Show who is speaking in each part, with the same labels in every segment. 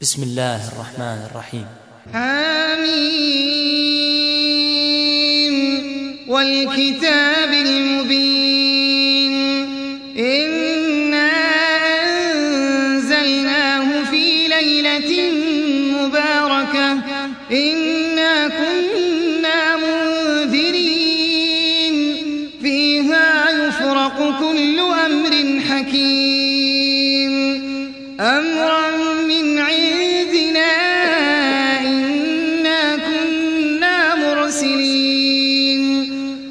Speaker 1: بسم الله الرحمن الرحيم.
Speaker 2: حميم والكتاب المبين.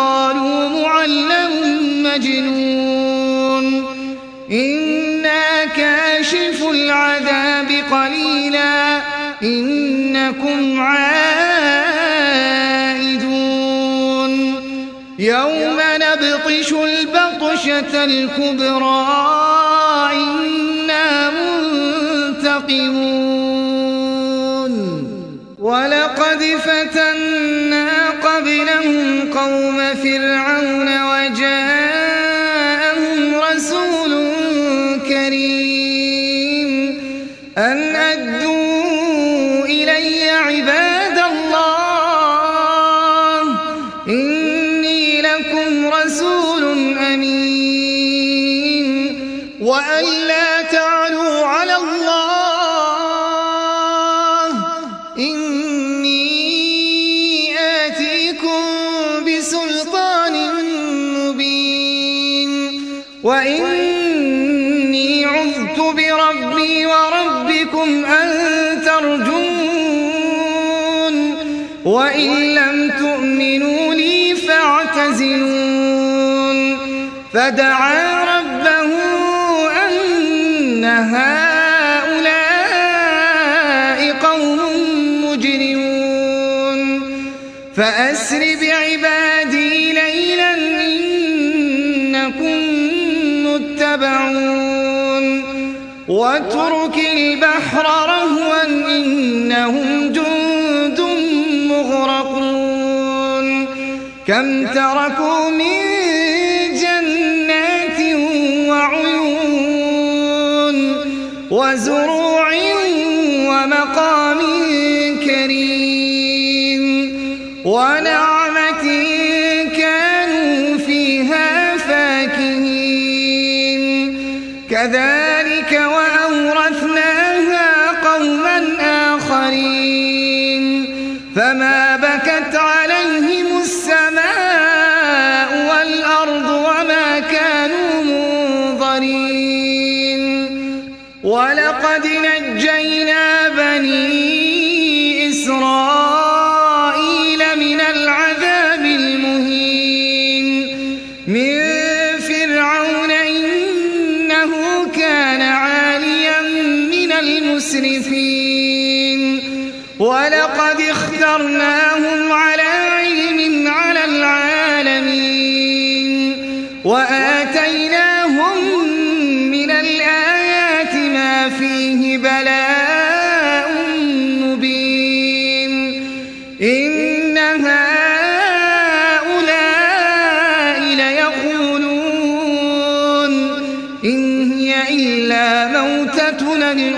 Speaker 2: عنه وقالوا معلم مجنون. إنا كاشف العذاب قليلا. إنكم عائدون. يوم نبطش البطشة الكبرى. إنا منتقمون. ولقد فتنا قوم فرعون وجاءهم رسول كريم أن وإني عذت بربي وربكم أن ترجون وإن لم تؤمنوا لي فاعتزلون فدعا ربه أن هؤلاء قوم مجرمون فأسر بعبادي واترك البحر رهوا إنهم جند مغرقون. كم تركوا من جنات وعيون وزروع ومقام كذلك وأورثناها قوما آخرين. فما وآتيناهم من الآيات ما فيه بلاء مبين. إن هؤلاء ليقولون إن هي إلا موتتنا الأولى.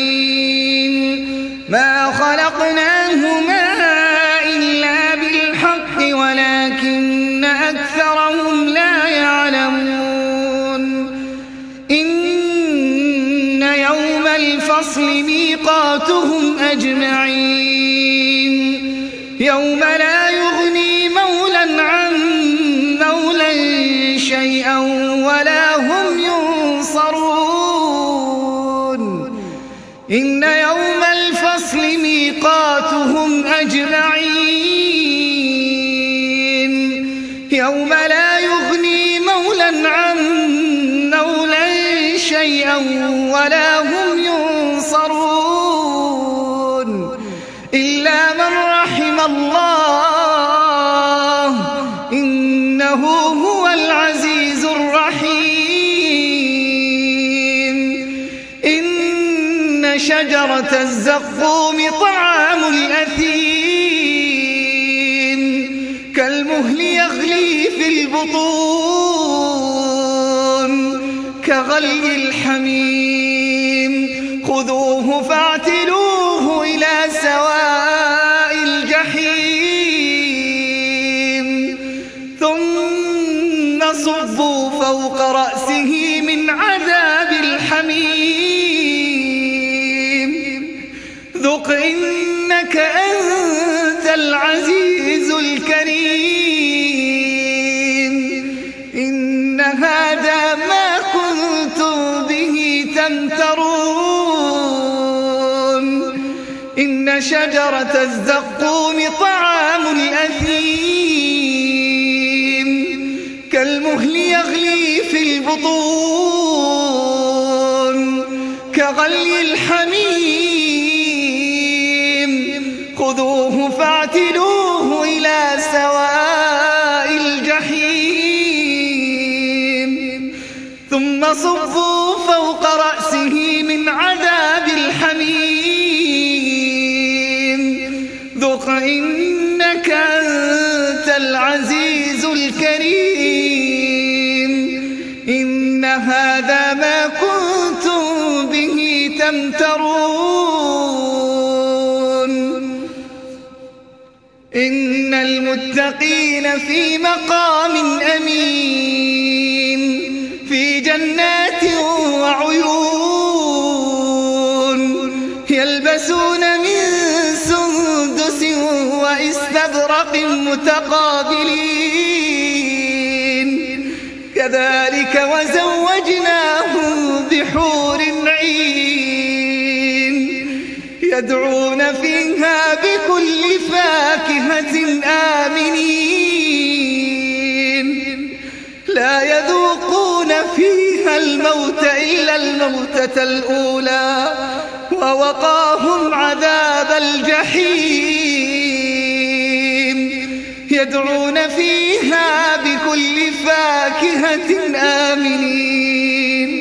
Speaker 2: أجمعين. يوم لا يغني مولا عن مولا شيئا ولا هم ينصرون. إن يوم الفصل ميقاتهم أجمعين. يوم لا الله. إنه هو العزيز الرحيم. إن شجرة الزقوم طعام الأثيم. كالمهل يغلي في البطون. كغلي الحميم. خذوه فاعتلوه صبوا فوق رأسه من عذاب الحميم. ذق إنك أنت العزيز الكريم. إن هذا ما كنتم به تمترون. إن شجرة الزقوم كغلي الحميم. خذوه فاعتلوه إلى سواء الجحيم. ثم صبوا فوق رأسه من عذاب الحميم. ذق إنك أنت العزيز. إن المتقين في مقام أمين في جنات وعيون يلبسون من سندس وإستبرق متقابلين. كذلك وزوجناهم بحور عين يدعون فيها بكل فاكهة آمنين لا يذوقون فيها الموت إلا الموتة الأولى ووقاهم عذاب الجحيم. يدعون فيها بكل فاكهة آمنين.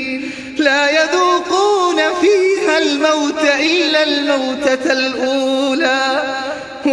Speaker 2: لا يذوقون فيها الموت إلا الموتة الأولى